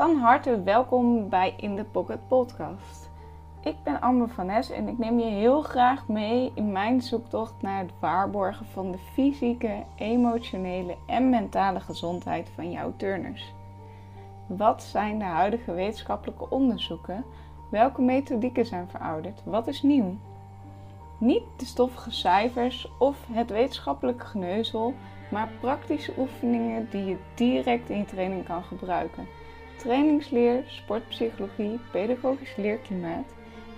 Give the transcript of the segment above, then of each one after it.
Van harte welkom bij In the Pocket Podcast. Ik ben Amber van Nes en ik neem je heel graag mee in mijn zoektocht naar het waarborgen van de fysieke, emotionele en mentale gezondheid van jouw turners. Wat zijn de huidige wetenschappelijke onderzoeken? Welke methodieken zijn verouderd? Wat is nieuw? Niet de stoffige cijfers of het wetenschappelijke geneuzel, maar praktische oefeningen die je direct in je training kan gebruiken. Trainingsleer, sportpsychologie, pedagogisch leerklimaat.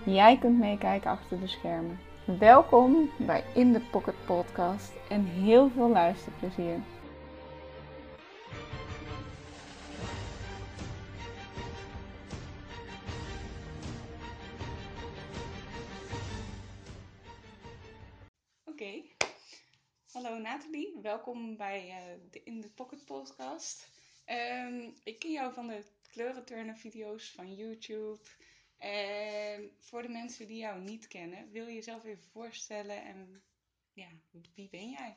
Jij kunt meekijken achter de schermen. Welkom bij In the Pocket Podcast en heel veel luisterplezier. Oké, hallo Nathalie, welkom bij uh, de In the Pocket Podcast. Um, ik ken jou van de kleurenturnen video's van YouTube. En voor de mensen die jou niet kennen, wil je jezelf even voorstellen en ja, wie ben jij?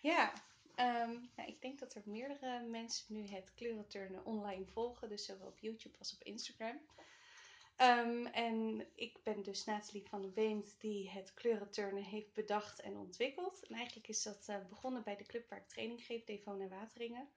Ja, um, nou, ik denk dat er meerdere mensen nu het kleurenturnen online volgen, dus zowel op YouTube als op Instagram. Um, en ik ben dus Nathalie van der Beent die het kleurenturnen heeft bedacht en ontwikkeld. En eigenlijk is dat uh, begonnen bij de club waar ik training geef, Devona Wateringen.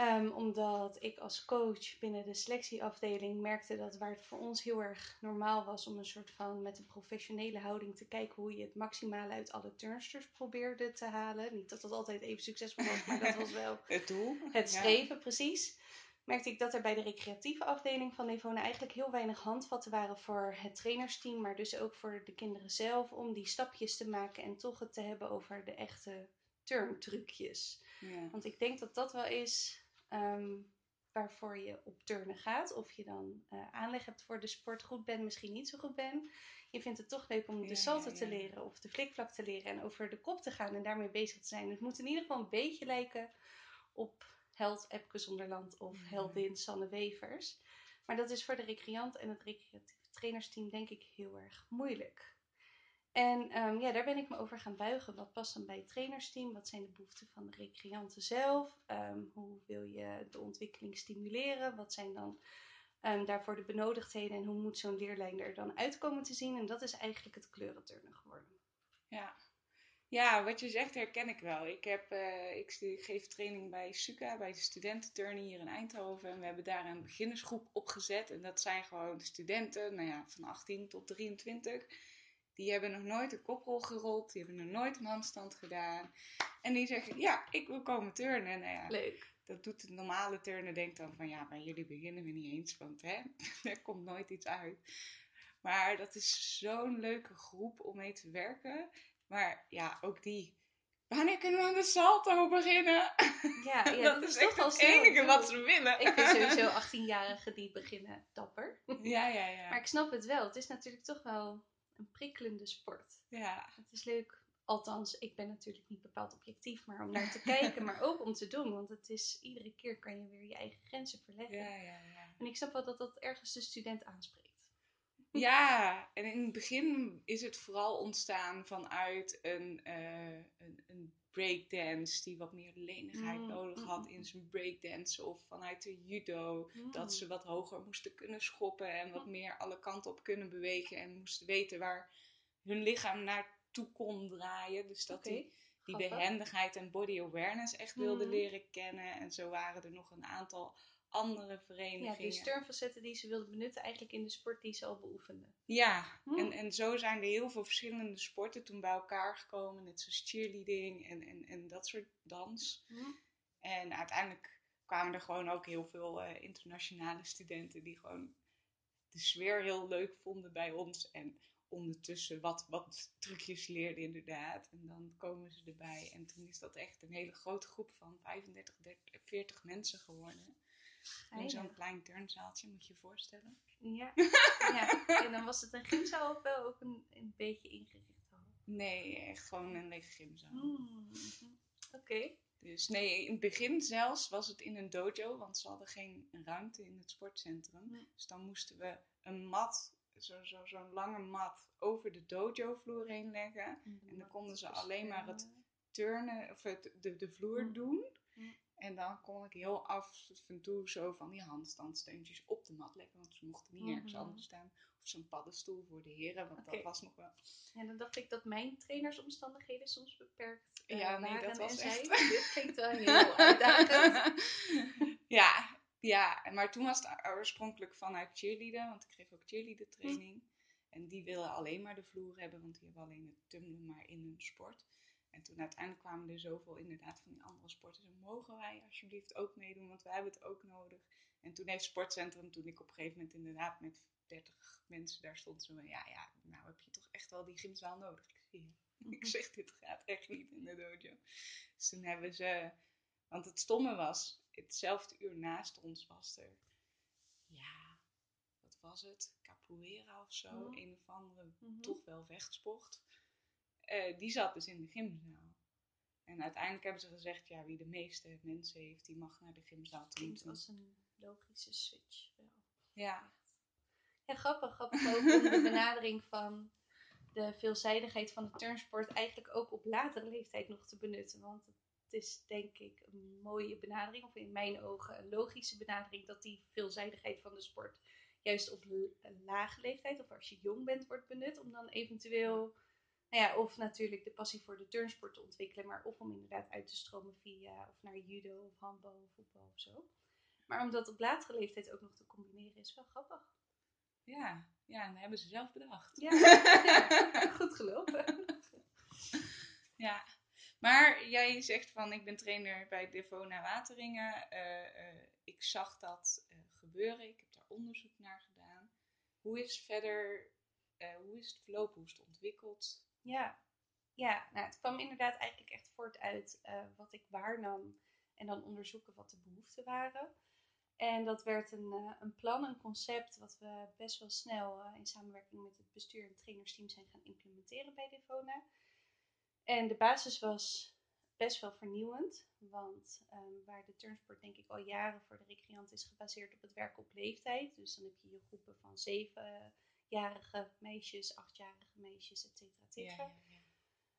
Um, omdat ik als coach binnen de selectieafdeling merkte dat waar het voor ons heel erg normaal was om een soort van met een professionele houding te kijken hoe je het maximale uit alle turnsters probeerde te halen. Niet dat dat altijd even succesvol was, maar dat was wel het doel. Het streven, precies. Merkte ik dat er bij de recreatieve afdeling van Nevona eigenlijk heel weinig handvatten waren voor het trainersteam, maar dus ook voor de kinderen zelf om die stapjes te maken en toch het te hebben over de echte turntrucjes. Ja. Want ik denk dat dat wel is um, waarvoor je op turnen gaat. Of je dan uh, aanleg hebt voor de sport, goed bent, misschien niet zo goed bent. Je vindt het toch leuk om de salto te leren of de flikvlak te leren en over de kop te gaan en daarmee bezig te zijn. Het moet in ieder geval een beetje lijken op held Epke Zonderland of heldin Sanne Wevers. Maar dat is voor de recreant en het recreatieve trainersteam denk ik heel erg moeilijk. En um, ja, daar ben ik me over gaan buigen. Wat past dan bij het trainersteam? Wat zijn de behoeften van de recreanten zelf? Um, hoe wil je de ontwikkeling stimuleren? Wat zijn dan um, daarvoor de benodigdheden? En hoe moet zo'n leerlijn er dan uitkomen te zien? En dat is eigenlijk het kleurenturnen geworden. Ja. Ja, wat je zegt herken ik wel. Ik, heb, uh, ik geef training bij SUCA, bij de studententurnen hier in Eindhoven. En we hebben daar een beginnersgroep opgezet. En dat zijn gewoon studenten, nou ja, van 18 tot 23 die hebben nog nooit een koprol gerold. Die hebben nog nooit een handstand gedaan. En die zeggen, ja, ik wil komen turnen. Nou ja, Leuk. Dat doet de normale turner denkt dan van, ja, bij jullie beginnen we niet eens. Want hè, er komt nooit iets uit. Maar dat is zo'n leuke groep om mee te werken. Maar ja, ook die... Wanneer kunnen we aan de salto beginnen? Ja, ja dat, is, echt het enige wat ze willen. Ik vind sowieso 18-jarigen die beginnen dapper. Ja, ja, ja. Maar ik snap het wel. Het is natuurlijk toch wel een prikkelende sport. Ja. Het is leuk, althans, ik ben natuurlijk niet bepaald objectief, maar om naar te kijken, maar ook om te doen. Want het is, iedere keer kan je weer je eigen grenzen verleggen. Ja, ja, ja. En ik snap wel dat dat ergens de student aanspreekt. Ja, en in het begin is het vooral ontstaan vanuit een, uh, een, een breakdance die wat meer lenigheid mm, nodig had mm, in zijn breakdance. Of vanuit de judo, mm. dat ze wat hoger moesten kunnen schoppen en wat meer alle kanten op kunnen bewegen. En moesten weten waar hun lichaam naartoe kon draaien. Dus dat die, die behendigheid en body awareness echt wilden leren kennen. En zo waren er nog een aantal andere verenigingen. Ja, die steunfacetten die ze wilden benutten eigenlijk in de sport die ze al beoefenden. Ja, hm. en, en zo zijn er heel veel verschillende sporten toen bij elkaar gekomen. Net zoals cheerleading en, en, en dat soort dans. Hm. En uiteindelijk kwamen er gewoon ook heel veel uh, internationale studenten die gewoon de sfeer heel leuk vonden bij ons. En ondertussen wat, wat trucjes leerden inderdaad. En dan komen ze erbij. En toen is dat echt een hele grote groep van 35, 30, 40 mensen geworden. In zo'n klein turnzaaltje, moet je je voorstellen. Ja. ja. En dan was het een gymzaal of wel ook een, een beetje ingericht al? Nee, echt gewoon een lege gymzaal. Mm. Oké. Dus nee, in het begin zelfs was het in een dojo, want ze hadden geen ruimte in het sportcentrum. Mm. Dus dan moesten we een mat, zo'n zo, zo lange mat, over de dojo-vloer heen leggen. En dan konden ze alleen maar het turnen, of het, de, de vloer mm. doen. En dan kon ik heel af en toe zo van die handstandsteuntjes op de mat leggen. Want ze mochten niet ergens Mhm. anders staan. Of zo'n paddenstoel voor de heren, want dat was nog wel... Ja, dan dacht ik dat mijn trainersomstandigheden soms beperkt eh, Ja, nee, waren dat was en echt-. Dit klinkt wel heel uitdagend. ja, ja, maar toen was het oorspronkelijk vanuit cheerleaden, want ik geef ook cheerleader training. En die willen alleen maar de vloer hebben, want die hebben alleen het tumblen maar in hun sport. En toen uiteindelijk kwamen er zoveel inderdaad van die andere sporten. Zo mogen wij alsjeblieft ook meedoen, want wij hebben het ook nodig. En toen heeft Sportcentrum, toen ik op een gegeven moment inderdaad met 30 mensen daar stond, zo van, ja, ja, nou heb je toch echt wel die gymzaal nodig. Ik. Ik zeg, dit gaat echt niet in de dojo. Dus toen hebben ze, want het stomme was, hetzelfde uur naast ons was er, ja, wat was het? Capoeira of zo, een of andere, Mhm. toch wel vechtsport. Eh, die zat dus in de gymzaal. En uiteindelijk hebben ze gezegd, ja, wie de meeste mensen heeft, die mag naar de gymzaal toe. Klinkt als een logische switch wel. Ja, Ja, grappig. Grappig ook om de benadering van de veelzijdigheid van de turnsport eigenlijk ook op latere leeftijd nog te benutten. Want het is denk ik een mooie benadering, of in mijn ogen een logische benadering, dat die veelzijdigheid van de sport juist op een lage leeftijd, of als je jong bent, wordt benut. Om dan eventueel, nou ja, of natuurlijk de passie voor de turnsport te ontwikkelen, maar of om inderdaad uit te stromen via, of naar judo, of handbal, of voetbal of zo. Maar om dat op latere leeftijd ook nog te combineren is wel grappig. ja, ja, en dat hebben ze zelf bedacht. Ja, ja, goed gelopen. Ja, maar jij zegt van ik ben trainer bij Devona Wateringen. Eh, eh, ik zag dat eh, gebeuren. Ik heb daar onderzoek naar gedaan. Hoe is verder, hoe is het verlopen? Hoe is het ontwikkeld? Ja, ja nou, het kwam inderdaad eigenlijk echt voort uit eh, wat ik waarnam en dan onderzoeken wat de behoeften waren. En dat werd een, eh, een plan, een concept, wat we best wel snel eh, in samenwerking met het bestuur en trainersteam zijn gaan implementeren bij Devona. En de basis was best wel vernieuwend, want ehm, waar de turnsport denk ik al jaren voor de recreant is gebaseerd op het werken op leeftijd. Dus dan heb je je groepen van zevenjarige meisjes, achtjarige meisjes, et cetera, et cetera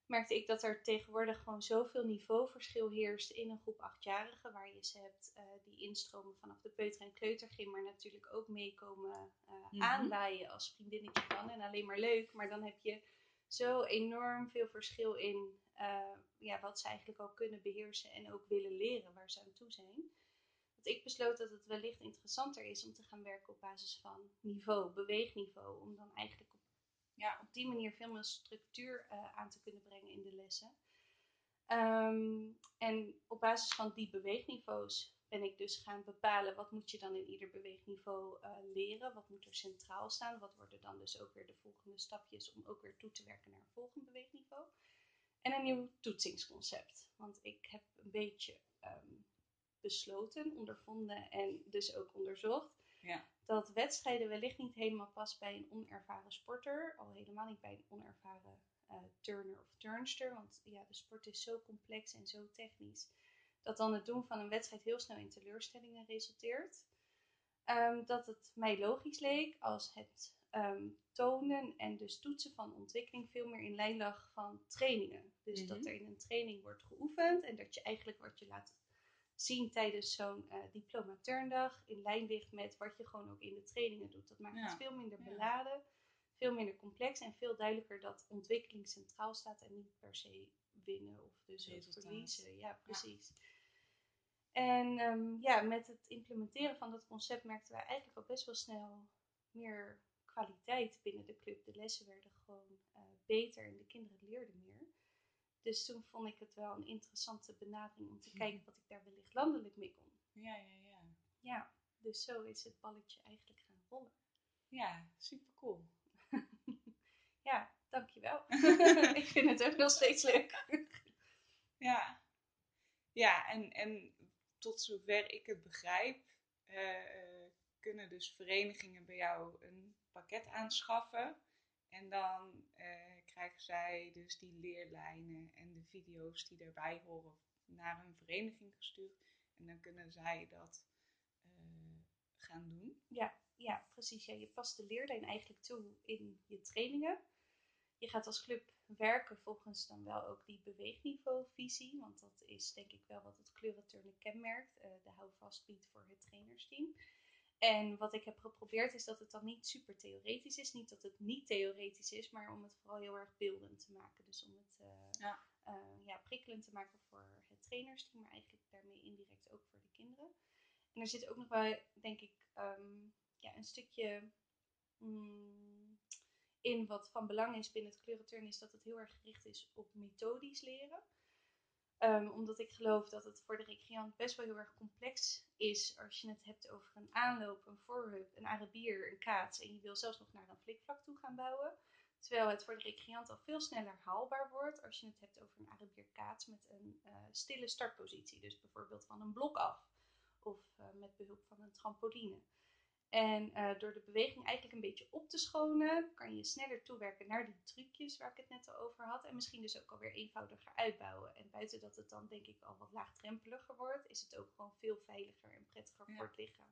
merkte ik dat er tegenwoordig gewoon zoveel niveauverschil heerst in een groep achtjarigen. Waar je ze hebt eh, die instromen vanaf de peuter- en kleutergym, maar natuurlijk ook meekomen Mhm. aanwaaien als vriendinnetje van. En alleen maar leuk, maar dan heb je zo enorm veel verschil in eh, ja, wat ze eigenlijk al kunnen beheersen en ook willen leren waar ze aan toe zijn. Ik besloot dat het wellicht interessanter is om te gaan werken op basis van niveau, beweegniveau. Om dan eigenlijk op ja, op die manier veel meer structuur eh, aan te kunnen brengen in de lessen. Ehm, en op basis van die beweegniveaus ben ik dus gaan bepalen wat moet je dan in ieder beweegniveau eh, leren. Wat moet er centraal staan. Wat worden dan dus ook weer de volgende stapjes om ook weer toe te werken naar een volgend beweegniveau. En een nieuw toetsingsconcept. Want ik heb een beetje ehm, besloten, ondervonden en dus ook onderzocht Ja. dat wedstrijden wellicht niet helemaal past bij een onervaren sporter. Al helemaal niet bij een onervaren eh, turner of turnster. Want ja, de sport is zo complex en zo technisch. Dat dan het doen van een wedstrijd heel snel in teleurstellingen resulteert. Ehm, dat het mij logisch leek als het ehm, tonen en dus toetsen van ontwikkeling veel meer in lijn lag van trainingen. Dus Mhm. dat er in een training wordt geoefend en dat je eigenlijk wat je laat zien tijdens zo'n eh, diploma turndag in lijn ligt met wat je gewoon ook in de trainingen doet. Dat maakt Ja. het veel minder Ja. beladen, veel minder complex en veel duidelijker dat ontwikkeling centraal staat en niet per se winnen of dus ook verliezen. Ja, precies. En ehm, ja, met het implementeren van dat concept merkten wij eigenlijk al best wel snel meer kwaliteit binnen de club. De lessen werden gewoon eh, beter en de kinderen leerden meer. Dus toen vond ik het wel een interessante benadering om te Mhm. kijken wat ik daar wellicht landelijk mee kon. Ja, ja, ja. Ja, dus zo is het balletje eigenlijk gaan rollen. Ja, super cool. Ja, dankjewel. ik vind het ook nog steeds leuk. Ja, ja en, en tot zover ik het begrijp, eh, kunnen dus verenigingen bij jou een pakket aanschaffen. En dan eh, krijgen zij dus die leerlijnen en de video's die daarbij horen naar hun vereniging gestuurd. En dan kunnen zij dat eh, gaan doen. Ja, ja precies. Ja, je past de leerlijn eigenlijk toe in je trainingen. je gaat als club werken volgens dan wel ook die beweegniveauvisie. Want dat is denk ik wel wat het kleurenturnen kenmerkt. Uh, de houvast biedt voor het trainersteam. En wat ik heb geprobeerd is dat het dan niet super theoretisch is. Niet dat het niet theoretisch is, maar om het vooral heel erg beeldend te maken. Dus om het uh, ja. Uh, ja, prikkelend te maken voor het trainersteam, maar eigenlijk daarmee indirect ook voor de kinderen. En er zit ook nog wel, denk ik, um, ja, een stukje mm, in wat van belang is binnen het kleurenturn, is dat het heel erg gericht is op methodisch leren. Um, omdat ik geloof dat het voor de recreant best wel heel erg complex is als je het hebt over een aanloop, een voorhub, een arabier, een kaats en je wil zelfs nog naar een flikvlak toe gaan bouwen. Terwijl het voor de recreant al veel sneller haalbaar wordt als je het hebt over een arabier kaats met een uh, stille startpositie. Dus bijvoorbeeld van een blok af of uh, met behulp van een trampoline. En uh, door de beweging eigenlijk een beetje op te schonen, kan je sneller toewerken naar die trucjes waar ik het net al over had. En misschien dus ook alweer eenvoudiger uitbouwen. En buiten dat het dan denk ik al wat laagdrempeliger wordt, is het ook gewoon veel veiliger en prettiger ja. voor het lichaam.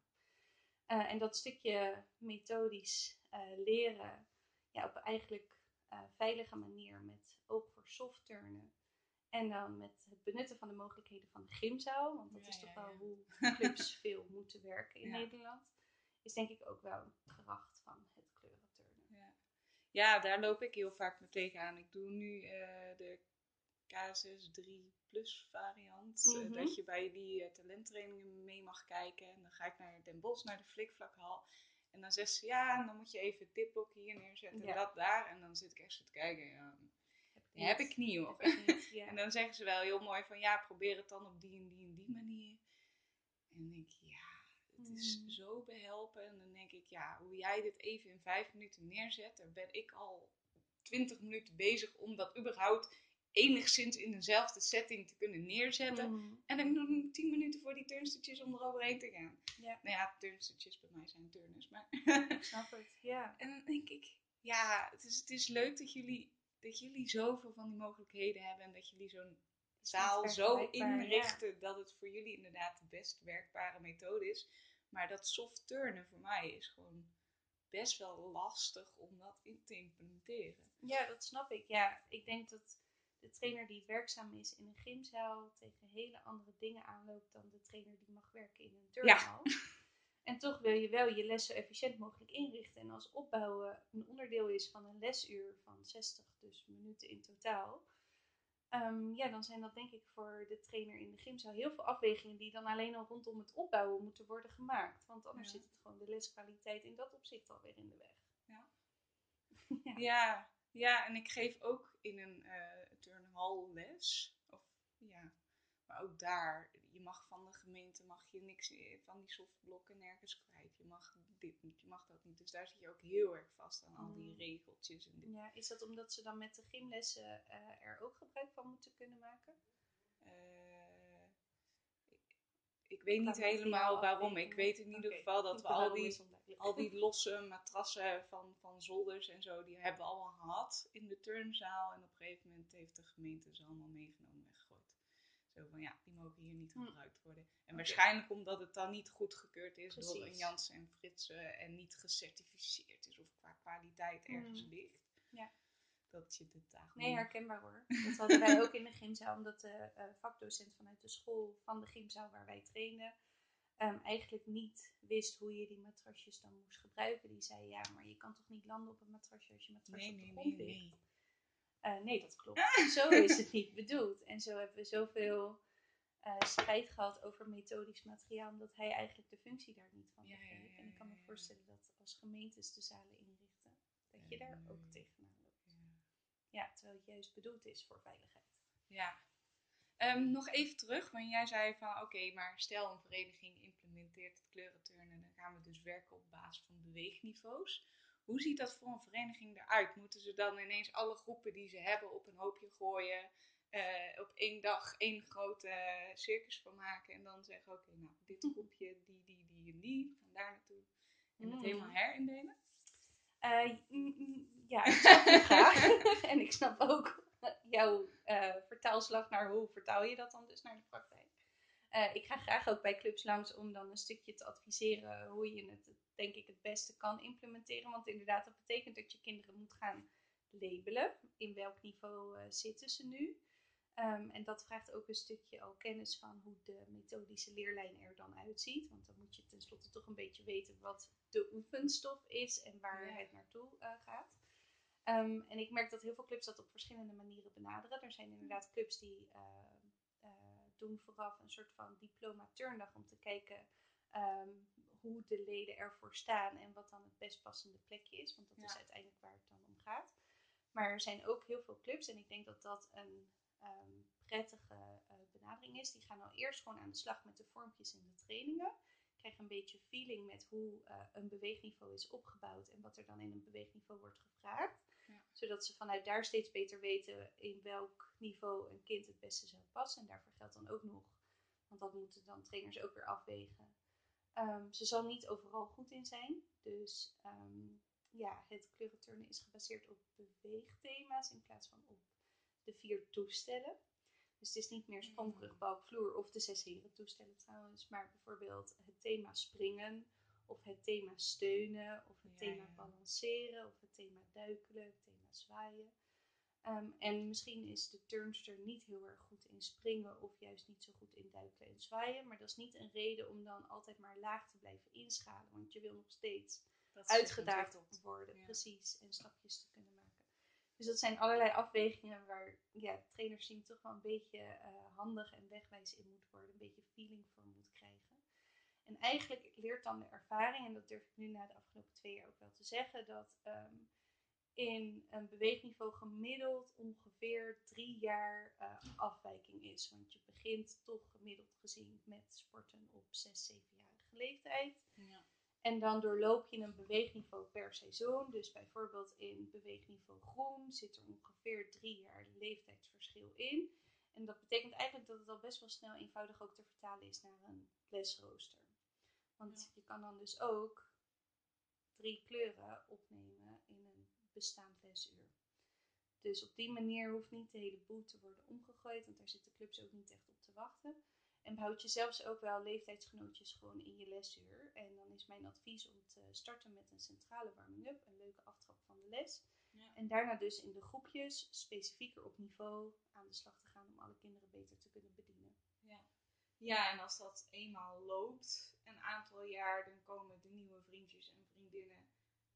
Uh, en dat stukje methodisch uh, leren, ja, op eigenlijk veilige manier met oog voor soft turnen. En dan met het benutten van de mogelijkheden van de gymzaal. Want dat ja, is toch wel hoe clubs veel moeten werken in Nederland is denk ik ook wel een kracht van het kleurenturnen. Ja. ja, daar loop ik heel vaak mee tegenaan. Ik doe nu uh, de K6 3 Plus variant. Mm -hmm. uh, dat je bij die uh, talenttrainingen mee mag kijken. En dan ga ik naar Den Bosch, naar de Flikvlakhal. En dan zegt ze, ja, en dan moet je even het dipblok hier neerzetten ja. en dat daar. En dan zit ik echt zo te kijken, ja, heb ik niet hoor. Niet, ja. en dan zeggen ze wel heel mooi van, ja, probeer het dan op die en die en die manier. En dan denk ik, het is mm. zo behelpen. En dan denk ik, ja, hoe jij dit even in vijf minuten neerzet, daar ben ik al twintig minuten bezig om dat überhaupt enigszins in dezelfde setting te kunnen neerzetten. Mm. En dan heb ik nog tien minuten voor die turnstutjes om eroverheen te gaan. Ja. Nou ja, turnstutjes bij mij zijn turners, maar... ik snap het, ja. En dan denk ik, ja, het is, het is leuk dat jullie, dat jullie zoveel van die mogelijkheden hebben en dat jullie zo'n zaal zo inrichten ja. dat het voor jullie inderdaad de best werkbare methode is. Maar dat soft turnen voor mij is gewoon best wel lastig om dat in te implementeren. Ja, dat snap ik. Ja, ik denk dat de trainer die werkzaam is in een gymzaal tegen hele andere dingen aanloopt dan de trainer die mag werken in een turnzaal. Ja. En toch wil je wel je les zo efficiënt mogelijk inrichten. En als opbouwen een onderdeel is van een lesuur van 60 dus minuten in totaal, Um, ja, dan zijn dat denk ik voor de trainer in de gymzaal heel veel afwegingen die dan alleen al rondom het opbouwen moeten worden gemaakt. Want anders ja. zit het gewoon de leskwaliteit in dat opzicht alweer in de weg. Ja, ja. ja. ja, en ik geef ook in een uh, turnhal les. Of ja, maar ook daar, je mag van de gemeente mag je niks van die softblokken nergens kwijt. Je mag dit niet, je mag dat niet. Dus daar zit je ook heel erg vast aan al die mm. regeltjes. En Ja, is dat omdat ze dan met de gymlessen uh, er ook gebruik van moeten kunnen maken? Uh, ik, ik, weet niet helemaal waarom. Ik weet in ieder okay. geval dat we al die, al die losse matrassen van, van zolders en zo, die hebben we allemaal gehad in de turnzaal. En op een gegeven moment heeft de gemeente ze allemaal meegenomen. Zo van ja, die mogen hier niet hm. gebruikt worden. En okay. waarschijnlijk omdat het dan niet goedgekeurd is Precies. door een Jansen en Fritsen en niet gecertificeerd is of qua kwaliteit ergens mm. ligt. Ja. Dat je dit Nee, herkenbaar hoor. Dat hadden wij ook in de gymzaal, omdat de uh, vakdocent vanuit de school van de gymzaal waar wij trainen. Um, eigenlijk niet wist hoe je die matrasjes dan moest gebruiken. Die zei ja, maar je kan toch niet landen op een matrasje als je matrasje nee, op de nee, grond nee. Nee. Uh, nee, dat klopt. zo is het niet bedoeld. En zo hebben we zoveel uh, strijd gehad over methodisch materiaal, omdat hij eigenlijk de functie daar niet van begreep. Ja, ja, ja, en ik kan me voorstellen dat als gemeentes de zalen inrichten, dat je daar ook tegenaan loopt. Ja. terwijl het juist bedoeld is voor veiligheid. Ja. Um, nog even terug, want jij zei van oké, okay, maar stel een vereniging implementeert het kleurenturnen, dan gaan we dus werken op basis van beweegniveaus. Hoe ziet dat voor een vereniging eruit? Moeten ze dan ineens alle groepen die ze hebben op een hoopje gooien? Uh, op één dag één grote circus van maken en dan zeggen: Oké, okay, nou, dit groepje, die, die, die en die, van daar naartoe. En het mm. helemaal herindelen? Uh, ja, ik snap je vraag. en ik snap ook jouw uh, vertaalslag naar hoe vertaal je dat dan dus naar de praktijk. Ik ga graag ook bij clubs langs om dan een stukje te adviseren hoe je het denk ik het beste kan implementeren. Want inderdaad, dat betekent dat je kinderen moet gaan labelen. In welk niveau eh, zitten ze nu? Ehm, en dat vraagt ook een stukje al kennis van hoe de methodische leerlijn er dan uitziet. Want dan moet je tenslotte toch een beetje weten wat de oefenstof is en waar Ja. het naartoe eh, gaat. Ehm, en ik merk dat heel veel clubs dat op verschillende manieren benaderen. Er zijn inderdaad clubs die eh, eh, doen vooraf een soort van diploma turndag om te kijken ehm, hoe de leden ervoor staan en wat dan het best passende plekje is. Want dat is uiteindelijk waar het dan om gaat. Maar er zijn ook heel veel clubs en ik denk dat dat een ehm, prettige eh, benadering is. Die gaan al eerst gewoon aan de slag met de vormpjes en de trainingen. Krijgen een beetje feeling met hoe eh, een beweegniveau is opgebouwd en wat er dan in een beweegniveau wordt gevraagd. Zodat ze vanuit daar steeds beter weten in welk niveau een kind het beste zou passen. En daarvoor geldt dan ook nog, want dat moeten dan trainers ook weer afwegen. Ehm, ze zal niet overal goed in zijn. Dus ehm, ja, het kleurenturnen is gebaseerd op beweegthema's in plaats van op de vier toestellen. Dus het is niet meer sprongbrug, Mm. balk, vloer of de zes heren toestellen trouwens. Maar bijvoorbeeld het thema springen of het thema steunen of het Ja, thema ja. balanceren of het thema duikelen, het thema zwaaien. Ehm, en misschien is de turnster niet heel erg goed in springen of juist niet zo goed in duikelen en zwaaien. Maar dat is niet een reden om dan altijd maar laag te blijven inschalen. Want je wil nog steeds uitgedaagd worden, Ja. precies, en stapjes te kunnen maken. Dus dat zijn allerlei afwegingen waar ja, het trainersteam toch wel een beetje eh, handig en wegwijs in moet worden, een beetje feeling voor moet krijgen. En eigenlijk leert dan de ervaring, en dat durf ik nu na de afgelopen twee jaar ook wel te zeggen, dat ehm, in een beweegniveau gemiddeld ongeveer drie jaar eh, afwijking is. Want je begint toch gemiddeld gezien met sporten op zes, zevenjarige leeftijd. Ja. En dan doorloop je een beweegniveau per seizoen. Dus bijvoorbeeld in beweegniveau groen zit er ongeveer drie jaar leeftijdsverschil in. En dat betekent eigenlijk dat het al best wel snel eenvoudig ook te vertalen is naar een lesrooster. Want Ja. je kan dan dus ook drie kleuren opnemen bestaand lesuur. Dus op die manier hoeft niet de hele boel te worden omgegooid, want daar zitten clubs ook niet echt op te wachten. En behoud je zelfs ook wel leeftijdsgenootjes gewoon in je lesuur. En dan is mijn advies om te starten met een centrale warming-up, een leuke aftrap van de les. Ja. En daarna dus in de groepjes, specifieker op niveau, aan de slag te gaan om alle kinderen beter te kunnen bedienen. Ja, en als dat eenmaal loopt, een aantal jaar, dan komen de nieuwe vriendjes en vriendinnen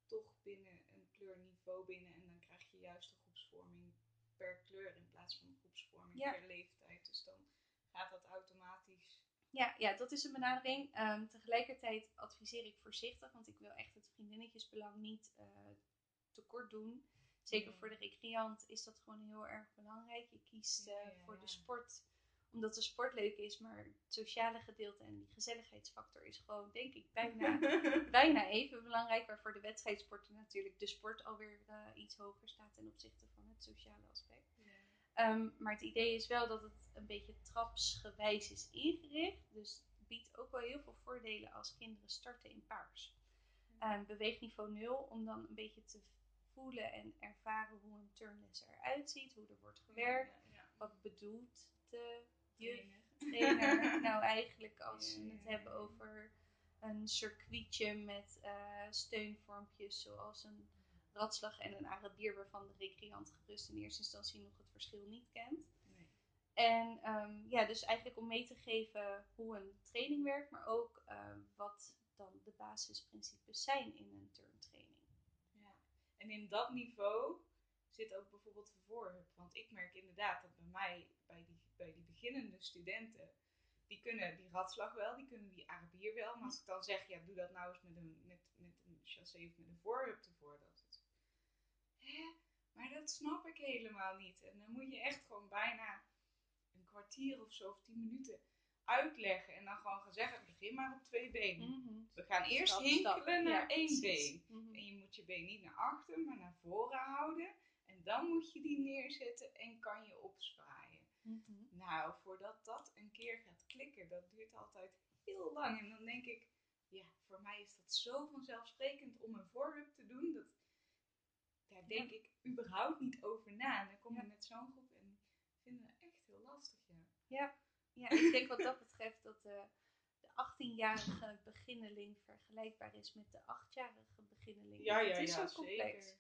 toch binnen kleurniveau binnen. En dan krijg je juist de groepsvorming per kleur in plaats van groepsvorming Ja. per leeftijd. Dus dan gaat dat automatisch. Ja, ja, dat is een benadering. Ehm, tegelijkertijd adviseer ik voorzichtig, want ik wil echt het vriendinnetjesbelang niet eh, tekort doen. Zeker Ja. voor de recreant is dat gewoon heel erg belangrijk. Je kiest eh, ja, voor de sport omdat de sport leuk is, maar het sociale gedeelte en die gezelligheidsfactor is gewoon, denk ik, bijna, bijna even belangrijk. Waarvoor de wedstrijdsporten natuurlijk de sport alweer eh, iets hoger staat ten opzichte van het sociale aspect. Ehm, maar het idee is wel dat het een beetje trapsgewijs is ingericht. Dus het biedt ook wel heel veel voordelen als kinderen starten in paars. Ehm, beweegniveau 0 om dan een beetje te voelen en ervaren hoe een turnles eruit ziet, hoe er wordt gewerkt. Ja, ja. Wat bedoelt de Trainer. nou eigenlijk als we het hebben over een circuitje met eh, steunvormpjes zoals een ratslag en een Arabier waarvan de recreant gerust in eerste instantie nog het verschil niet kent. Nee. En ehm, ja, dus eigenlijk om mee te geven hoe een training werkt, maar ook eh, wat dan de basisprincipes zijn in een turntraining. Ja. En in dat niveau zit ook bijvoorbeeld de voorhub. Want ik merk inderdaad dat bij mij, bij die, bij die beginnende studenten, die kunnen die ratslag wel, die kunnen die Arabier wel. Maar als ik dan zeg, ja, doe dat nou eens met een, met, met een chassé of met een voorhub ervoor. Dat het, hè? Maar dat snap ik helemaal niet. En dan moet je echt gewoon bijna een kwartier of zo, of tien minuten uitleggen. En dan gewoon gaan zeggen, begin maar op twee benen. We gaan eerst Stap, hinkelen stap. naar Ja, één precies. been. Mhm. En je moet je been niet naar achter, maar naar voren houden. En dan moet je die neerzetten en kan je opzwaaien. Mhm. Nou, voordat dat een keer gaat klikken, dat duurt altijd heel lang. En dan denk ik, ja, voor mij is dat zo vanzelfsprekend om een voorhub te doen. Dat, daar denk ik überhaupt niet over na. En dan kom je Ja. met zo'n groep en vinden we echt heel lastig, ja. Ja, ik denk wat dat betreft dat de, de 18-jarige beginneling vergelijkbaar is met de 8-jarige beginneling. Want het is zo complex.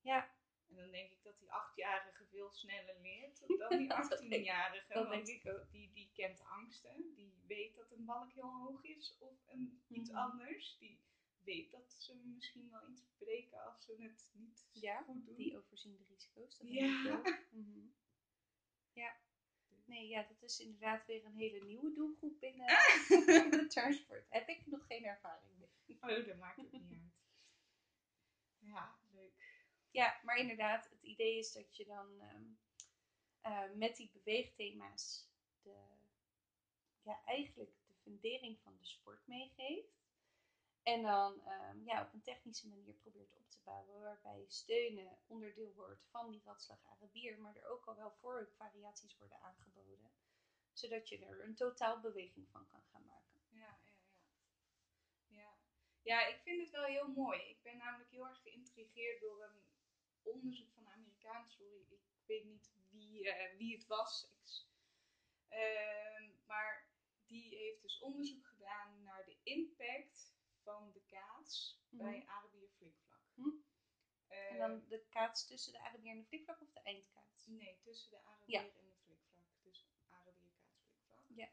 Ja, En dan denk ik dat die achtjarige veel sneller leert dan die Dat denk ik- 18-jarige. dat want denk ik ook. Die, die kent angsten. Die weet dat een balk heel hoog is of een, iets Mhm. anders. Die weet dat ze misschien wel iets breken als ze het niet Ja, goed doen. Die overzien de risico's. Dat Ja. wel. Mhm. Ja. Nee, ja, dat is inderdaad weer een hele nieuwe doelgroep binnen de transport. Heb ik nog geen ervaring mee. Oh, dat maakt het niet uit. Ja. Ja, maar inderdaad, het idee is dat je dan ehm, eh, met die beweegthema's de, ja, eigenlijk de fundering van de sport meegeeft. En dan ehm, ja, op een technische manier probeert op te bouwen, waarbij steunen onderdeel wordt van die radslag Arabier, maar er ook al wel voorvariaties worden aangeboden, zodat je er een totaalbeweging van kan gaan maken. Ja, ja, ja. Ja. ja, ik vind het wel heel mooi. Ik ben namelijk heel erg geïntrigeerd door een onderzoek van een Amerikaan. Sorry, ik weet niet wie, eh, wie het was. Ik, ehm, maar die heeft dus onderzoek gedaan naar de impact van de kaats bij Mhm. Arabier flikvlak. Hm. Eh, En dan de kaats tussen de Arabier en de flikvlak of de eindkaats? Nee, tussen de Arabier en de flikvlak. Dus Arabier kaatsflikvlak. Ja.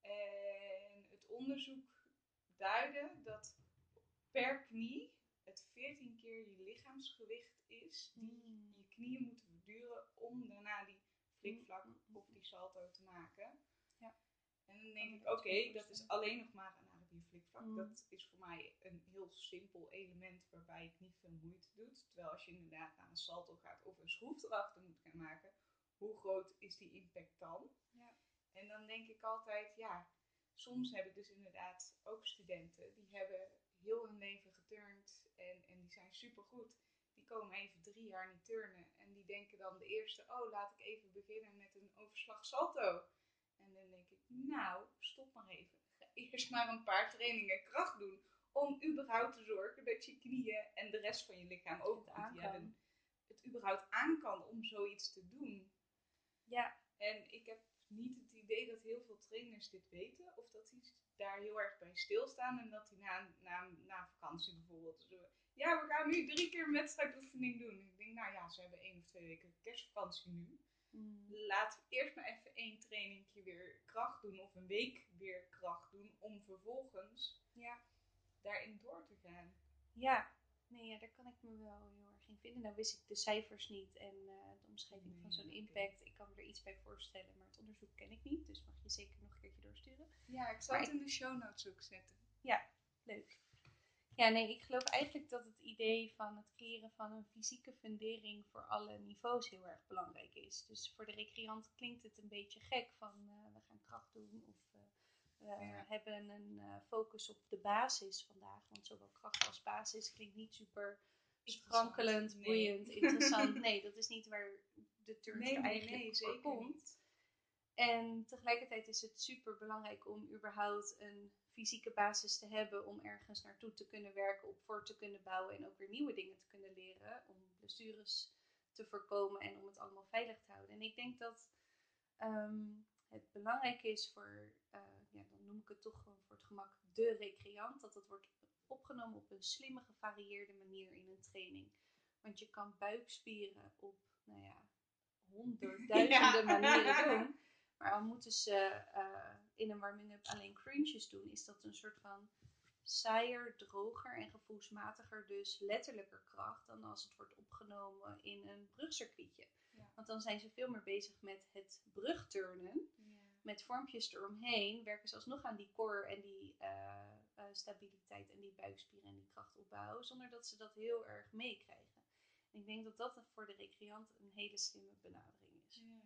En het onderzoek duidde dat per knie het 14 keer je lichaamsgewicht is die Mm. je knieën moeten verduren om daarna die flikvlak Mm, of die salto te maken. Ja. En dan denk ik, oké, dat is alleen nog maar een Arabier flikvlak. Mm. Dat is voor mij een heel simpel element waarbij het niet veel moeite doet. Terwijl als je inderdaad naar een salto gaat of een schroef erachter moet gaan maken, hoe groot is die impact dan? Ja. En dan denk ik altijd, ja, soms heb ik dus inderdaad ook studenten die hebben heel hun leven geturnd en, en die zijn supergoed. Die komen even drie jaar niet turnen en die denken dan de eerste, oh laat ik even beginnen met een overslag salto. En dan denk ik, nou, stop maar even. Ga eerst maar een paar trainingen kracht doen om überhaupt te zorgen dat je knieën en de rest van je lichaam ook Het aan hebben. Het überhaupt aan kan om zoiets te doen. Ja, En ik heb niet het idee dat heel veel trainers dit weten. Of dat die daar heel erg bij stilstaan. En dat die na, na, na vakantie bijvoorbeeld. Ja, we gaan nu drie keer een wedstrijdoefening doen. En ik denk, nou ja, ze hebben één of twee weken kerstvakantie nu. Mm. Laten we eerst maar even één trainingje weer kracht doen. Of een week weer kracht doen. Om vervolgens ja. daarin door te gaan. Ja, nee, ja, daar kan ik me wel heel vinden. Nou wist ik de cijfers niet en eh, de omschrijving van zo'n impact. Ik kan me er iets bij voorstellen, maar het onderzoek ken ik niet. Dus mag je zeker nog een keertje doorsturen. Ja, ik zal Maar het in de show notes ook zetten. Leuk. Ja, nee, ik geloof eigenlijk dat het idee van het creëren van een fysieke fundering voor alle niveaus heel erg belangrijk is. Dus voor de recreant klinkt het een beetje gek van eh, we gaan kracht doen of eh, we Ja. hebben een focus op de basis vandaag. Want zowel kracht als basis klinkt niet super sprankelend, Nee. boeiend, interessant. Nee, dat is niet waar de turnster Nee, eigenlijk nee, voor zeker komt. niet. En tegelijkertijd is het super belangrijk om überhaupt een fysieke basis te hebben om ergens naartoe te kunnen werken, op voor te kunnen bouwen en ook weer nieuwe dingen te kunnen leren. Om blessures te voorkomen en om het allemaal veilig te houden. En ik denk dat ehm, het belangrijk is voor, eh, ja, dan noem ik het toch gewoon voor het gemak, de recreant, dat het wordt opgenomen op een slimme, gevarieerde manier in een training. Want je kan buikspieren op, nou ja, honderdduizenden Ja. manieren doen. Maar al moeten ze eh, in een warming-up alleen crunches doen, is dat een soort van saaier, droger en gevoelsmatiger, dus letterlijker kracht dan als het wordt opgenomen in een brugcircuitje. Ja. Want dan zijn ze veel meer bezig met het brugturnen, Ja. met vormpjes eromheen, werken ze alsnog aan die core en die eh, stabiliteit en die buikspieren en die krachtopbouw, zonder dat ze dat heel erg meekrijgen. En ik denk dat dat voor de recreant een hele slimme benadering is. Ja.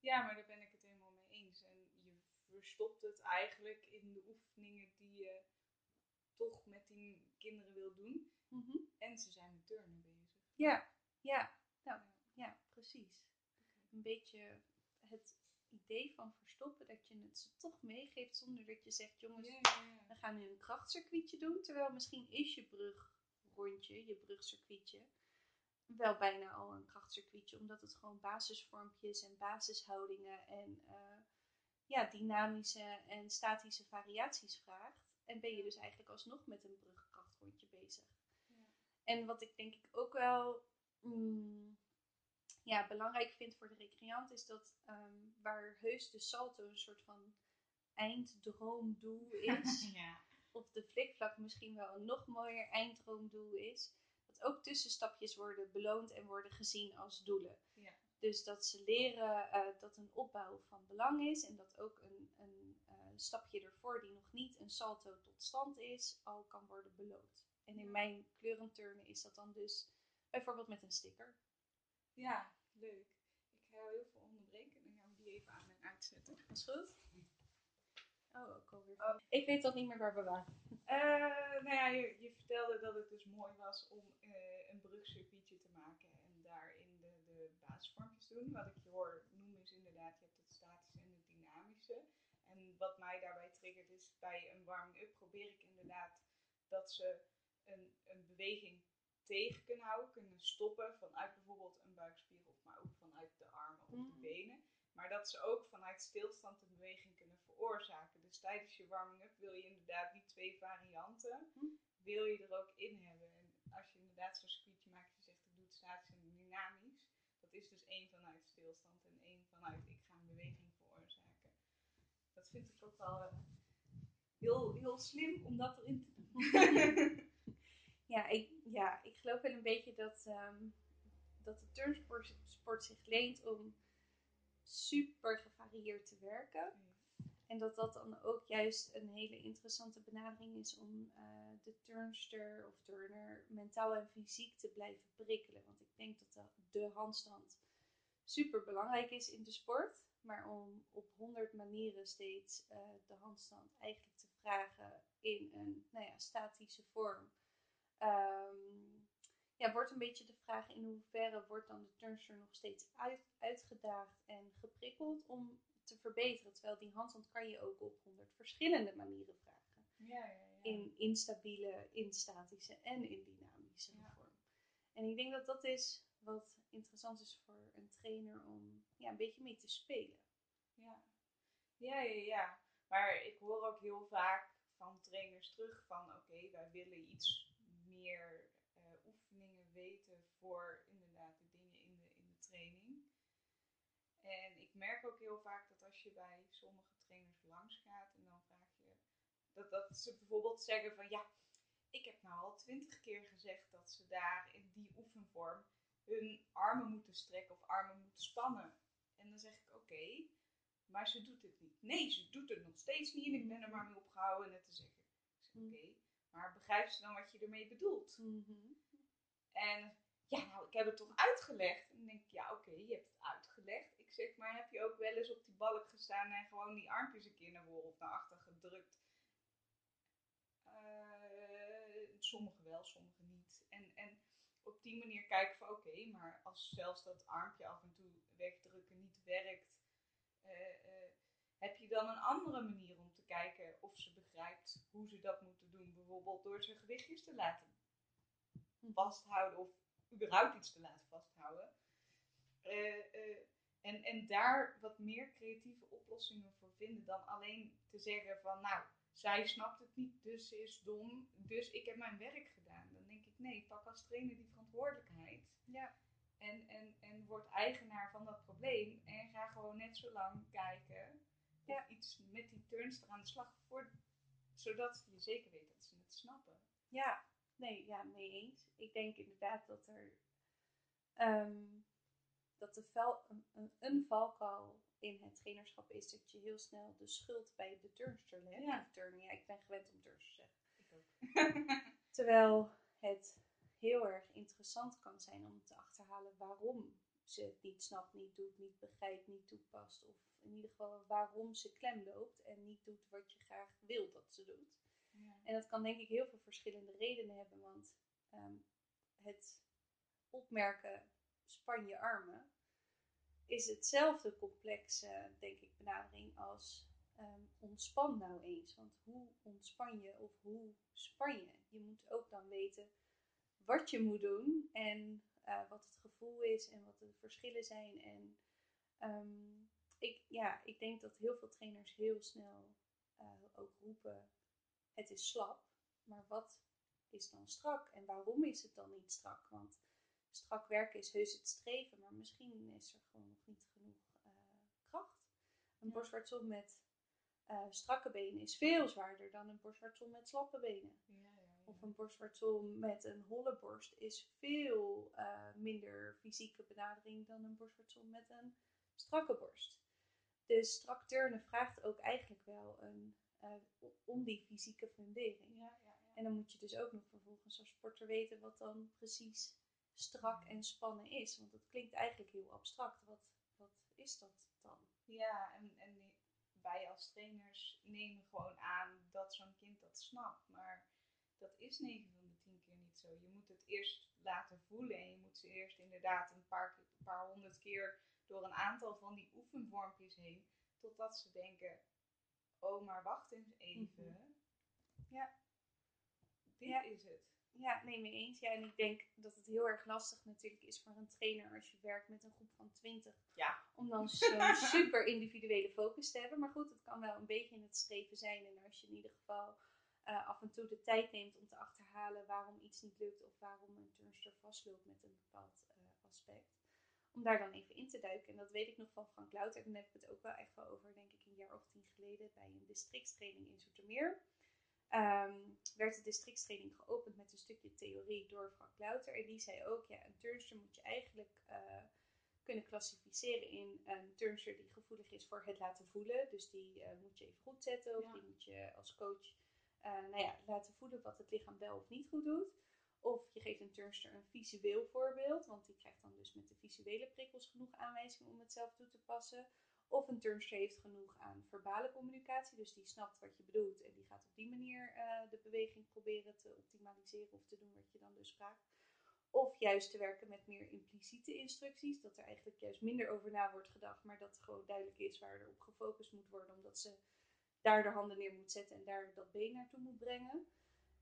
ja, maar daar ben ik het helemaal mee eens. En je verstopt het eigenlijk in de oefeningen die je toch met die kinderen wil doen. Mhm. En ze zijn met turnen bezig. Ja, ja, nou, Ja. ja, precies. Een beetje het idee van verstoppen, dat je het ze toch meegeeft zonder dat je zegt, jongens, we gaan nu een krachtcircuitje doen. Terwijl misschien is je brugrondje, je brugcircuitje, wel bijna al een krachtcircuitje. Omdat het gewoon basisvormpjes en basishoudingen en eh, ja, dynamische en statische variaties vraagt. En ben je dus eigenlijk alsnog met een brugkrachtrondje bezig. Ja. En wat ik denk ik ook wel mm, ja, belangrijk vind voor de recreant is dat ehm, waar heus de salto een soort van einddroomdoel is, ja. of de flikvlak misschien wel een nog mooier einddroomdoel is, dat ook tussenstapjes worden beloond en worden gezien als doelen. Ja. Dus dat ze leren eh, dat een opbouw van belang is en dat ook een, een eh, stapje ervoor die nog niet een salto tot stand is, al kan worden beloond. En in mijn kleurenturnen is dat dan dus bijvoorbeeld met een sticker. Ja, leuk. Ik ga heel veel onderbreken en dan gaan we die even aan en uitzetten. Dat is goed. Oh, ook alweer. Ik weet dat niet meer waar we waren. Eh, nou ja, je, je vertelde dat het dus mooi was om eh, een brugcircuitje te maken en daarin de, de basisvormpjes te doen. Wat ik je hoor noemen is inderdaad, je hebt het statische en het dynamische. En wat mij daarbij triggert is bij een warming-up probeer ik inderdaad dat ze een, een beweging tegen kunnen houden, kunnen stoppen vanuit bijvoorbeeld een buikspier of maar ook vanuit de armen of de Mhm. benen. Maar dat ze ook vanuit stilstand een beweging kunnen veroorzaken. Dus tijdens je warming-up wil je inderdaad die twee varianten, Mhm. wil je er ook in hebben. En als je inderdaad zo'n circuitje maakt, je zegt ik doe het statisch en dynamisch. Dat is dus één vanuit stilstand en één vanuit ik ga een beweging veroorzaken. Dat vind ik ook wel eh, heel, heel slim om dat erin te doen. Ja, ik, ja, ik geloof wel een beetje dat, ehm, dat de turnsport sport zich leent om super gevarieerd te werken. En dat dat dan ook juist een hele interessante benadering is om eh, de turnster of turner mentaal en fysiek te blijven prikkelen. Want ik denk dat de, de handstand super belangrijk is in de sport. Maar om op honderd manieren steeds eh, de handstand eigenlijk te vragen in een nou ja, statische vorm. Ehm, ja, wordt een beetje de vraag in hoeverre wordt dan de turnster nog steeds uit, uitgedaagd en geprikkeld om te verbeteren. Terwijl die handstand kan je ook op honderd verschillende manieren vragen. Ja, ja, ja. In instabiele, in statische en in dynamische vorm. En ik denk dat dat is wat interessant is voor een trainer om ja, een beetje mee te spelen. Ja. ja, ja, ja. Maar ik hoor ook heel vaak van trainers terug van oké, wij willen iets meer eh, oefeningen weten voor inderdaad de dingen in de, in de training. En ik merk ook heel vaak dat als je bij sommige trainers langs gaat en dan vraag je dat, dat ze bijvoorbeeld zeggen van ja, ik heb nou al twintig keer gezegd dat ze daar in die oefenvorm hun armen moeten strekken of armen moeten spannen. En dan zeg ik oké, maar ze doet het niet. Nee, ze doet het nog steeds niet. En ik ben er maar mee opgehouden net te zeggen. Ik zeg, Mm. oké, maar begrijpt ze dan wat je ermee bedoelt? En ja, nou, ik heb het toch uitgelegd. En dan denk ik, ja, oké, je hebt het uitgelegd. Ik zeg, maar heb je ook wel eens op die balk gestaan en gewoon die armpjes een keer naar voren of naar achter gedrukt? Eh, sommige wel, sommige niet. En, en op die manier kijken van, oké, maar als zelfs dat armpje af en toe wegdrukken niet werkt, eh, eh, heb je dan een andere manier om kijken of ze begrijpt hoe ze dat moeten doen? Bijvoorbeeld door ze gewichtjes te laten vasthouden of überhaupt iets te laten vasthouden. Eh, eh, en, en daar wat meer creatieve oplossingen voor vinden dan alleen te zeggen van nou, zij snapt het niet, dus ze is dom, dus ik heb mijn werk gedaan. Dan denk ik nee, pak als trainer die verantwoordelijkheid Ja. en, en, en word eigenaar van dat probleem en ga gewoon net zo lang kijken Ja. iets met die turnster aan de slag voor, zodat je zeker weet dat ze het snappen. Ja, nee, ja, mee eens. Ik denk inderdaad dat er ehm, dat de val, een, een, valkuil in het trainerschap is dat je heel snel de schuld bij de turnster legt. Ja. Of turner, ja, ik ben gewend om turnster te zeggen. Ik ook. Terwijl het heel erg interessant kan zijn om te achterhalen waarom ze het niet snapt, niet doet, niet begrijpt, niet toepast. Of in ieder geval waarom ze klem loopt en niet doet wat je graag wil dat ze doet. Ja. En dat kan denk ik heel veel verschillende redenen hebben, want ehm, het opmerken span je armen is hetzelfde complexe, denk ik, benadering als ehm, ontspan nou eens. Want hoe ontspan je of hoe span je? Je moet ook dan weten wat je moet doen en eh, wat het gevoel is en wat de verschillen zijn. En ehm, ik, ja, ik denk dat heel veel trainers heel snel eh, ook roepen het is slap, maar wat is dan strak en waarom is het dan niet strak? Want strak werken is heus het streven, maar misschien is er gewoon nog niet genoeg eh, kracht. Een Ja. borstwartsel met strakke benen is veel zwaarder dan een borstwartsel met slappe benen. Ja. Of een borstwartsel met een holle borst is veel eh, minder fysieke benadering dan een borstwartsel met een strakke borst. Dus strak turnen vraagt ook eigenlijk wel een, eh, om die fysieke fundering. Ja, ja, ja. En dan moet je dus ook nog vervolgens als sporter weten wat dan precies strak en spannen is. Want dat klinkt eigenlijk heel abstract. Wat, wat is dat dan? Ja, en, en wij als trainers nemen gewoon aan dat zo'n kind dat snapt. Maar dat is 9 van de 10 keer niet zo. Je moet het eerst laten voelen en je moet ze eerst inderdaad een paar, een paar honderd keer door een aantal van die oefenvormpjes heen. Totdat ze denken, oh maar wacht eens even. Mhm. Ja. Dit Ja. is het. Ja, nee, mee eens. Ja, en ik denk dat het heel erg lastig natuurlijk is voor een trainer als je werkt met een groep van 20. Ja. Om dan zo'n super individuele focus te hebben. Maar goed, het kan wel een beetje in het streven zijn. En als je in ieder geval eh, af en toe de tijd neemt om te achterhalen waarom iets niet lukt. Of waarom een turnster vastloopt met een bepaald eh, aspect. Om daar dan even in te duiken. En dat weet ik nog van Frank Louter. Daar heb ik het ook wel echt wel over, denk ik, een jaar of tien geleden bij een districtstraining in Zoetermeer. Ehm, werd de districtstraining geopend met een stukje theorie door Frank Louter. En die zei ook, ja, een turnster moet je eigenlijk eh, kunnen klassificeren in een turnster die gevoelig is voor het laten voelen. Dus die moet je even goed zetten. Of Ja. die moet je als coach nou ja, laten voelen wat het lichaam wel of niet goed doet. Of je geeft een turnster een visueel voorbeeld. Want die krijgt dan dus met de visuele prikkels genoeg aanwijzingen om het zelf toe te passen. Of een turnster heeft genoeg aan verbale communicatie. Dus die snapt wat je bedoelt. En die gaat op die manier eh, de beweging proberen te optimaliseren. Of te doen wat je dan dus vraagt. Of juist te werken met meer impliciete instructies. Dat er eigenlijk juist minder over na wordt gedacht. Maar dat gewoon duidelijk is waar er op gefocust moet worden. Omdat ze daar de handen neer moet zetten en daar dat been naartoe moet brengen.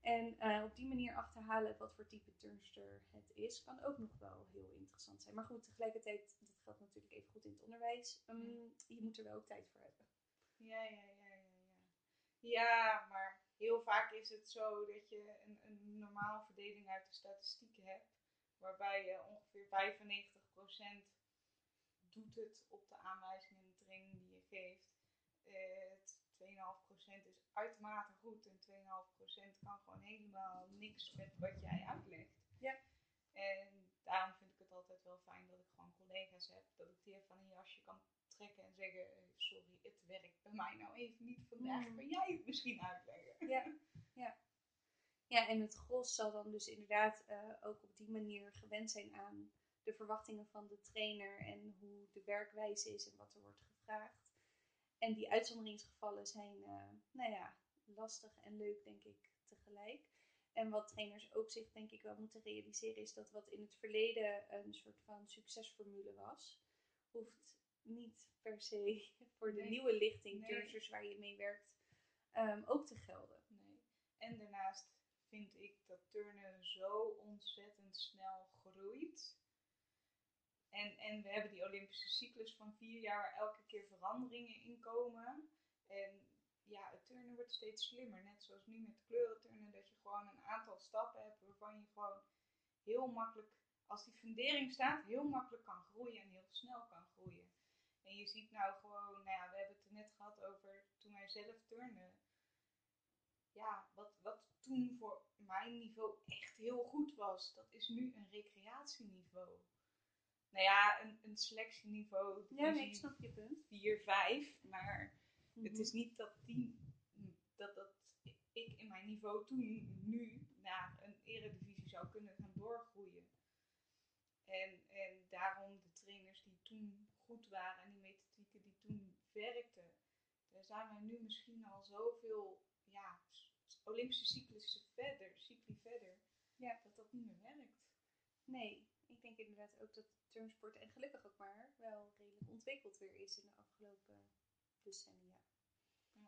En eh, op die manier achterhalen wat voor type turnster het is, kan ook nog wel heel interessant zijn. Maar goed, tegelijkertijd, dat geldt natuurlijk even goed in het onderwijs, ehm, je moet er wel ook tijd voor hebben. Ja, ja, ja, ja, ja. Ja, maar heel vaak is het zo dat je een, een normaal verdeling uit de statistieken hebt. Waarbij je ongeveer 95% doet het op de aanwijzingen en de training die je geeft. Eh, het 2,5% is uitermate goed en 2,5% kan gewoon helemaal niks met wat jij uitlegt. Ja. En daarom vind ik het altijd wel fijn dat ik gewoon collega's heb. Dat ik die even van een jasje kan trekken en zeggen: eh, Sorry, het werkt bij mij nou even niet vandaag. Mm. Kan jij het misschien uitleggen? Ja, ja. Ja, en het gros zal dan dus inderdaad eh, ook op die manier gewend zijn aan de verwachtingen van de trainer en hoe de werkwijze is en wat er wordt gevraagd. En die uitzonderingsgevallen zijn, eh, nou ja, lastig en leuk, denk ik, tegelijk. En wat trainers ook zich, denk ik, wel moeten realiseren, is dat wat in het verleden een soort van succesformule was, hoeft niet per se voor de Nee. nieuwe lichting, Nee. waar je mee werkt, ehm, ook te gelden. Nee. En daarnaast vind ik dat turnen zo ontzettend snel groeit. En, en we hebben die Olympische cyclus van vier jaar waar elke keer veranderingen in komen. En ja, het turnen wordt steeds slimmer. Net zoals nu met kleurenturnen, dat je gewoon een aantal stappen hebt waarvan je gewoon heel makkelijk, als die fundering staat, heel makkelijk kan groeien en heel snel kan groeien. En je ziet nou gewoon, nou ja, we hebben het er net gehad over toen wij zelf turnen ja, wat, wat toen voor mijn niveau echt heel goed was, dat is nu een recreatieniveau. Nou ja, een, een selectieniveau. Ja, nee, ik divisie snap je punt. 4, 5. Maar Mhm. het is niet dat, die, dat, dat ik in mijn niveau toen nu naar een eredivisie zou kunnen gaan doorgroeien. En, en daarom de trainers die toen goed waren en die methodieken die toen werkten, daar zijn wij nu misschien al zoveel ja, Olympische cyclussen verder, cycli verder, Ja. dat dat niet meer werkt. Nee, ik denk inderdaad ook dat turnsport, en gelukkig ook maar, wel redelijk ontwikkeld weer is in de afgelopen decennia. Ja.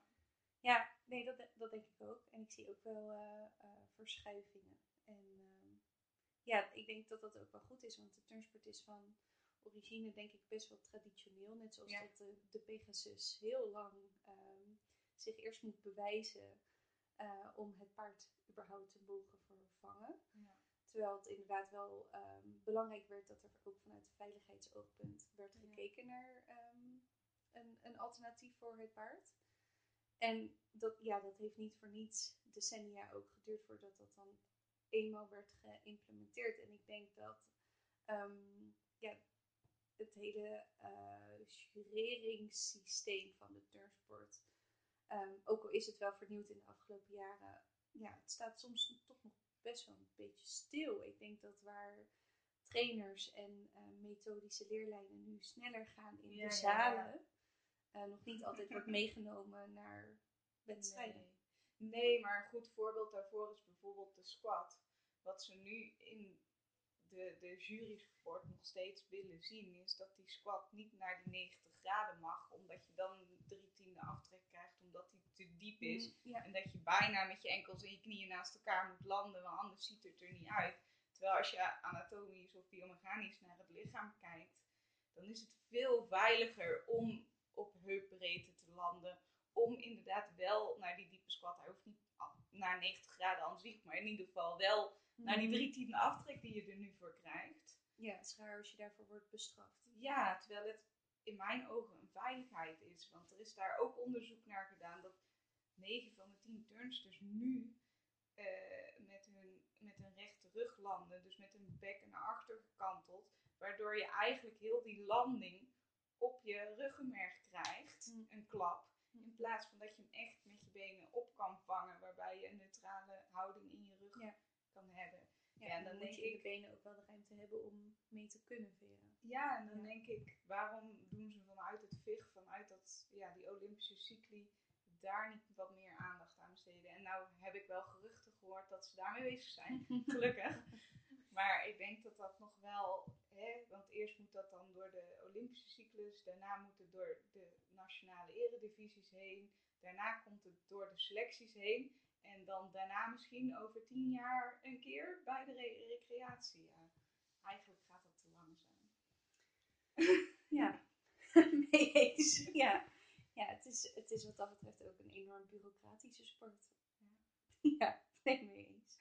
Ja, nee, dat, dat denk ik ook. En ik zie ook wel eh, eh, verschuivingen. En ehm, ja, ik denk dat dat ook wel goed is, want de turnsport is van origine denk ik best wel traditioneel. Net zoals Ja. dat de, de Pegasus heel lang ehm, zich eerst moet bewijzen eh, om het paard überhaupt te mogen vervangen. Terwijl het inderdaad wel ehm, belangrijk werd dat er ook vanuit veiligheidsoogpunt werd Ja. gekeken naar ehm, een, een alternatief voor het paard. En dat, ja, dat heeft niet voor niets decennia ook geduurd voordat dat dan eenmaal werd geïmplementeerd. En ik denk dat ehm, ja, het hele eh jureringssysteem van de turnsport, ook al is het wel vernieuwd in de afgelopen jaren, ja, het staat soms toch nog best wel een beetje stil. Ik denk dat waar trainers en eh, methodische leerlijnen nu sneller gaan in Ja, de ja, ja. zalen, eh, nog niet altijd wordt meegenomen naar wedstrijden. Nee. nee, maar een goed voorbeeld daarvoor is bijvoorbeeld de squat. Wat ze nu in de, de jurysport nog steeds willen zien, is dat die squat niet naar die 90 graden mag, omdat je dan drie tiende aftrek krijgt, omdat die te diep is. Mm, ja. En dat je bijna met je enkels en je knieën naast elkaar moet landen, want anders ziet het er niet uit. Terwijl als je anatomisch of biomechanisch naar het lichaam kijkt, dan is het veel veiliger om op heupbreedte te landen. Om inderdaad wel naar die diepe squat. Hij hoeft niet naar 90 graden aan zich, maar in ieder geval wel naar die drie tiende aftrek die je er nu voor krijgt. Ja, het is raar als je daarvoor wordt bestraft. Ja, terwijl het in mijn ogen een veiligheid is. Want er is daar ook onderzoek naar gedaan dat 9 van de 10 turnsters nu eh, met, hun, met een rechte rug landen. Dus met hun bekken naar achter gekanteld. Waardoor je eigenlijk heel die landing op je ruggenmerg krijgt. Mm. Een klap. Mm. In plaats van dat je hem echt met je benen op kan vangen. Waarbij je een neutrale houding in je rug Ja. Kan hebben. Ja, Ja, en dan, dan moet denk je in de ik- benen ook wel de ruimte hebben om mee te kunnen veren. Ja, en dan Ja. denk ik, waarom doen ze vanuit het VIG, vanuit dat, ja, die Olympische cycli, daar niet wat meer aandacht aan besteden? En nou heb ik wel geruchten gehoord dat ze daarmee bezig zijn, gelukkig. Maar ik denk dat dat nog wel, hè, want eerst moet dat dan door de Olympische cyclus, daarna moet het door de nationale eredivisies heen, daarna komt het door de selecties heen. En dan daarna misschien over tien jaar een keer bij de re- recreatie. Ja. Eigenlijk gaat dat te langzaam. Ja, mee eens. Ja, ja het, is, het is wat dat betreft ook een enorm bureaucratische sport. Ja, nee, mee eens.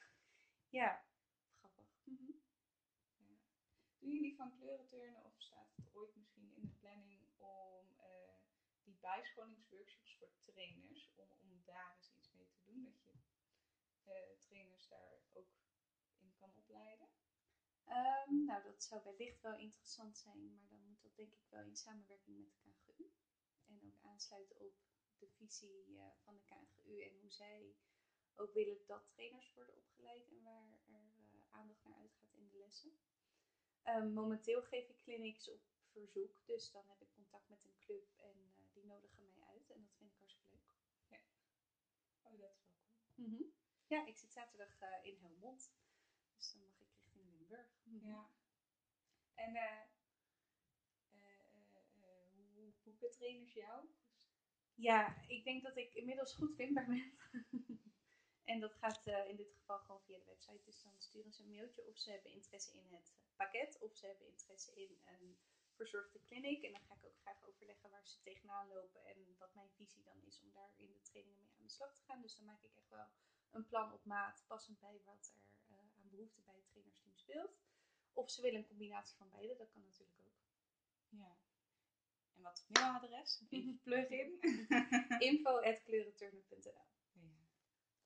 Ja, grappig. Mhm. Doen jullie van kleurenturnen of staat het ooit misschien in de planning om eh, die bijscholingsworkshops voor trainers, om, om daar eens iets mee te doen? Dat je trainers daar ook in kan opleiden? Ehm, nou, dat zou wellicht wel interessant zijn, maar dan moet dat denk ik wel in samenwerking met de KNGU. En ook aansluiten op de visie eh, van de KNGU en hoe zij ook willen dat trainers worden opgeleid en waar er eh, aandacht naar uitgaat in de lessen. Ehm, momenteel geef ik clinics op verzoek, dus dan heb ik contact met een club en eh, die nodigen mij uit en dat vind ik hartstikke leuk. Oh, dat is wel cool. Mhm. Ja, ik zit zaterdag eh, in Helmond, dus dan mag ik richting Limburg. Mhm. Ja. En eh, eh, hoe, boeken trainers jou? Ja, ik denk dat ik inmiddels goed vindbaar ben. en dat gaat eh, in dit geval gewoon via de website. Dus dan sturen ze een mailtje of ze hebben interesse in het pakket of ze hebben interesse in een verzorgde clinic. En dan ga ik ook graag overleggen waar ze tegenaan lopen en wat mijn visie dan is om daar in de trainingen mee aan de slag te gaan. Dus dan maak ik echt wel een plan op maat, passend bij wat er eh, aan behoefte bij het trainersteam speelt. Of ze willen een combinatie van beide, dat kan natuurlijk ook. Ja. En wat mailadres? Even plug-in. info.kleurenturnen.nl ja,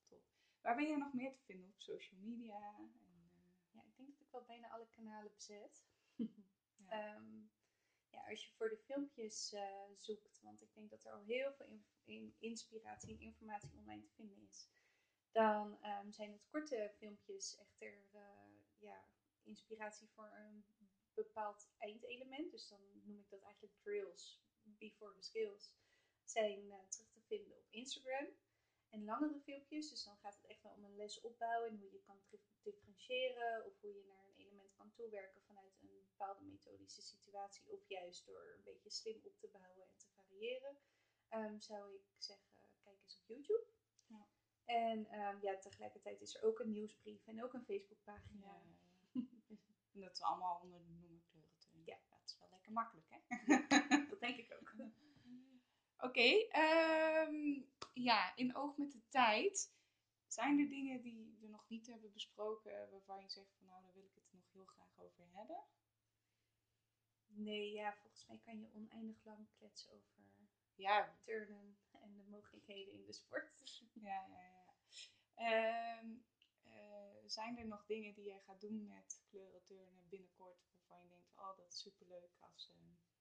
top. Waar ben jij nog meer te vinden op social media? En, eh, Ja, ik denk dat ik wel bijna alle kanalen bezet. ja. Ehm, ja, als je voor de filmpjes eh, zoekt, want ik denk dat er al heel veel in, in- inspiratie en informatie online te vinden is, dan ehm, zijn het korte filmpjes echter eh, ja, inspiratie voor een bepaald eindelement. Dus dan noem ik dat eigenlijk drills before the skills. Zijn eh, terug te vinden op Instagram. En langere filmpjes, dus dan gaat het echt wel om een lesopbouw en hoe je kan dif- differentiëren of hoe je naar een element kan toewerken vanuit een bepaalde methodische situatie of juist door een beetje slim op te bouwen en te variëren. Ehm, zou ik zeggen, kijk eens op YouTube. En ehm, ja, tegelijkertijd is er ook een nieuwsbrief en ook een Facebookpagina. Ja, ja, ja. En dat we allemaal onder de noemer kleurenturnen. Ja. Dat is wel lekker makkelijk, hè? Dat denk ik ook. Oké, ehm, ja, in oog met de tijd. Zijn er dingen die we nog niet hebben besproken waarvan je zegt van nou, daar wil ik het nog heel graag over hebben? Nee, ja, volgens mij kan je oneindig lang kletsen over Ja, turnen en de mogelijkheden in de sport. ja, ja. ja. Ehm, eh, zijn er nog dingen die jij gaat doen met kleurenturnen binnenkort waarvan je denkt, oh dat is superleuk als eh,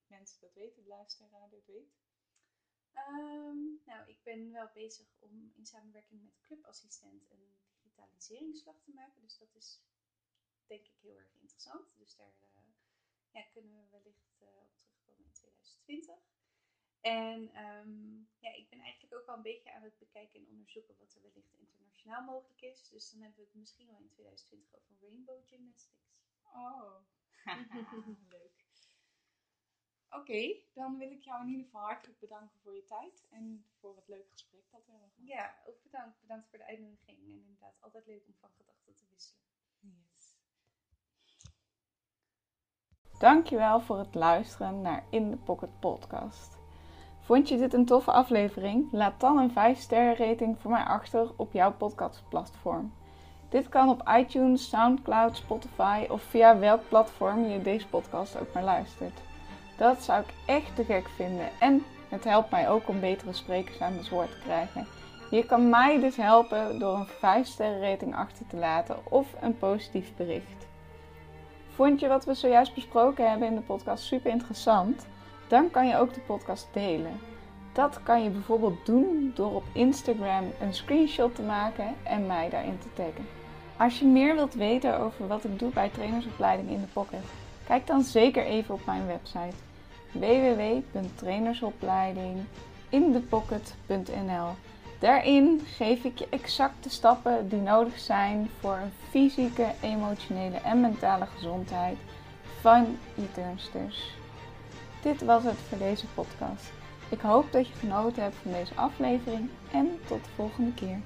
mensen dat weten, de luisteraar dit weet? Ehm, nou, ik ben wel bezig om in samenwerking met clubassistent een digitaliseringsslag te maken. Dus dat is denk ik heel erg interessant. Dus daar eh, ja, kunnen we wellicht op terugkomen in 2020. En ehm, ja, ik ben eigenlijk ook wel een beetje aan het bekijken en onderzoeken wat er wellicht internationaal mogelijk is. Dus dan hebben we het misschien wel in 2020 over rainbow gymnastics. Oh, leuk. Oké, dan wil ik jou in ieder geval hartelijk bedanken voor je tijd en voor het leuke gesprek dat we hebben gehad. Ja, ook bedankt. Bedankt voor de uitnodiging. En inderdaad, altijd leuk om van gedachten te wisselen. Yes. Dankjewel voor het luisteren naar In The Pocket podcast. Vond je dit een toffe aflevering? Laat dan een 5 sterren rating voor mij achter op jouw podcastplatform. Dit kan op iTunes, Soundcloud, Spotify of via welk platform je deze podcast ook maar luistert. Dat zou ik echt te gek vinden en het helpt mij ook om betere sprekers aan het woord te krijgen. Je kan mij dus helpen door een 5 sterren rating achter te laten of een positief bericht. Vond je wat we zojuist besproken hebben in de podcast super interessant? Dan kan je ook de podcast delen. Dat kan je bijvoorbeeld doen door op Instagram een screenshot te maken en mij daarin te taggen. Als je meer wilt weten over wat ik doe bij trainersopleiding in de pocket, kijk dan zeker even op mijn website www.trainersopleidinginthepocket.nl. Daarin geef ik je exact de stappen die nodig zijn voor een fysieke, emotionele en mentale gezondheid van je turnsters. Dit was het voor deze podcast. Ik hoop dat je genoten hebt van deze aflevering en tot de volgende keer.